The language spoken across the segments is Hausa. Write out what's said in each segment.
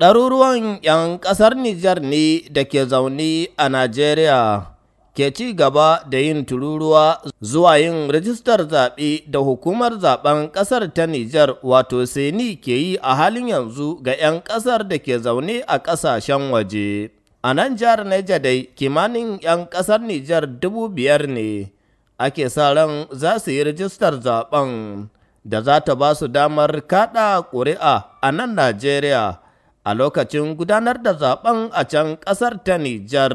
Ɗaruruwan 'yan ƙasar Nijar ne da ke zaune a Najeriya ke ci gaba da yin tururuwa zuwa yin rijistar zaɓe da hukumar zaɓen ƙasar ta Nijar wato Seni ke yi a halin yanzu ga 'yan ƙasar da ke zaune a ƙasashen waje. A nan jihar Niger dai kimanin 'yan ƙasar Nijar dubu biyar ne ake sa ran za su yi rijistar zaɓen da za ta ba su damar kaɗa ƙuri'a a nan Najeriya. A lokacin gudanar da zaɓen a can ƙasar ta Nijar.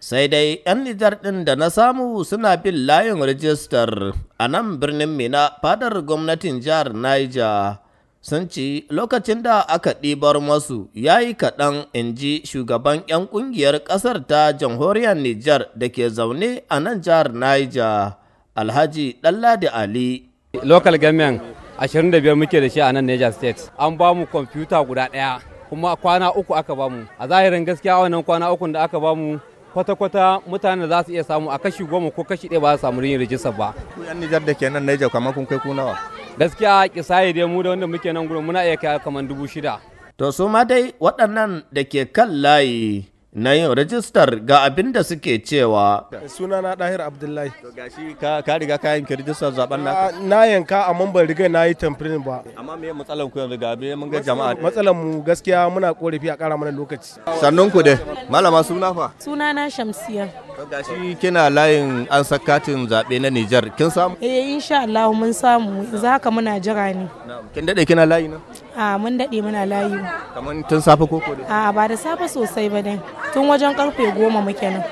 Sai dai 'yan Nijar ɗin da na samu suna bin layin rijistar a nan birnin Mina fadar gwamnatin jihar Niger. Sun ci lokacin da aka ɗibar masu ya yi kaɗan in ji shugaban 'yan ƙungiyar ƙasar ta jamhuriyar Nijar da ke zaune a nan jihar Niger, Alhaji Ɗanladi Ali. Local government 25 muke da shi a nan Niger State. An ba mu kwamfuta guda ɗaya. Kuma kwana uku aka ba mu a zahirin gaskiya wannan kwana uku da aka ba mu kwata-kwata mutane za su iya samu a kashi goma ko kashi ɗaya ba za su samu yin rijistar ba. Ku yan Nijar da ke nan Niger kamar kun kai ku nawa? Gaskiya kisaye dai mu da wanda muke nan gurin muna iya kai kamar dubu shida. To su ma dai waɗannan da ke kan layi na yin rajistar ga abin da suke cewa. Sunana Dahir Abdullahi. To gashi ka ka riga ka yanke rijistar zaɓen naka. Na yanka amma ban riga na yi tamfirin ba. Amma me matsalan ku yanzu ga be mun ga jama'a. Matsalan mu gaskiya muna korafi a ƙara mana lokaci. Sannun ku dai. Malama suna fa? Sunana Shamsiya. Gashi kina layin an sakatin zaɓe na Nijar. Kin samu? Eh insha Allah mun samu. Za haka muna jira ne. Kin daɗe kina layi na? A mun daɗe muna layi. Kaman tun safe koko dai? A ba da safe sosai ba dai. Tun wajen ƙarfe goma muke nan.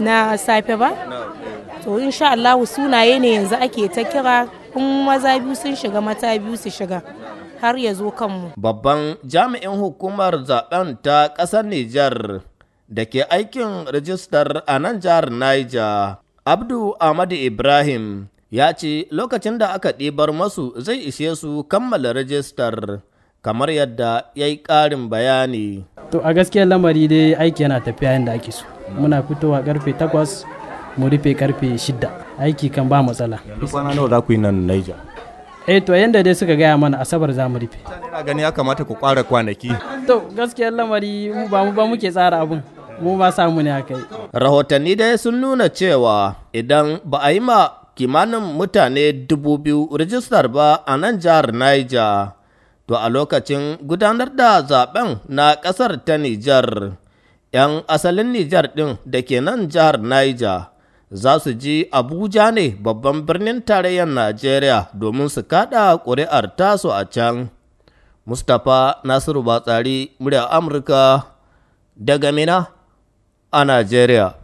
Na safe ba? To insha Allah sunaye ne yanzu ake ta kira in maza biyu sun shiga mata biyu su shiga. Har ya zo kanmu. Babban jami'in hukumar zaɓen ta ƙasar Nijar da ke aikin rijistar a nan jihar Niger, Abdu Ahmadu Ibrahim, ya ce lokacin da aka ɗibar masu zai ishe su kammala rijistar kamar yadda ya yi ƙarin bayani. To a gaskiyar lamari dai aiki yana tafiya yadda ake so. Muna fitowa ƙarfe takwas mu rufe ƙarfe shida. Aiki kan ba matsala. Yanzu kwana nawa za ku yi nan Niger? Eh to yanda dai suka gaya mana asabar za mu rufe. Ina gani ya kamata ku ƙara kwanaki. To gaskiyar lamari mu ba mu ba muke tsara abun. Mu ba samu ne aka yi. Rahotanni dai sun nuna cewa idan ba a yi ma kimanin mutane dubu biyu rijistar ba a nan jihar Niger. To a lokacin gudanar da zaɓen na ƙasar ta Nijar, ‘yan asalin Nijar ɗin da ke nan jihar Niger za su ji Abuja ne babban birnin tarayyar Najeriya domin su kaɗa ƙuri'ar tasu a can. Mustapha Nasiru Batsari, murya Amurka daga Mina a Najeriya.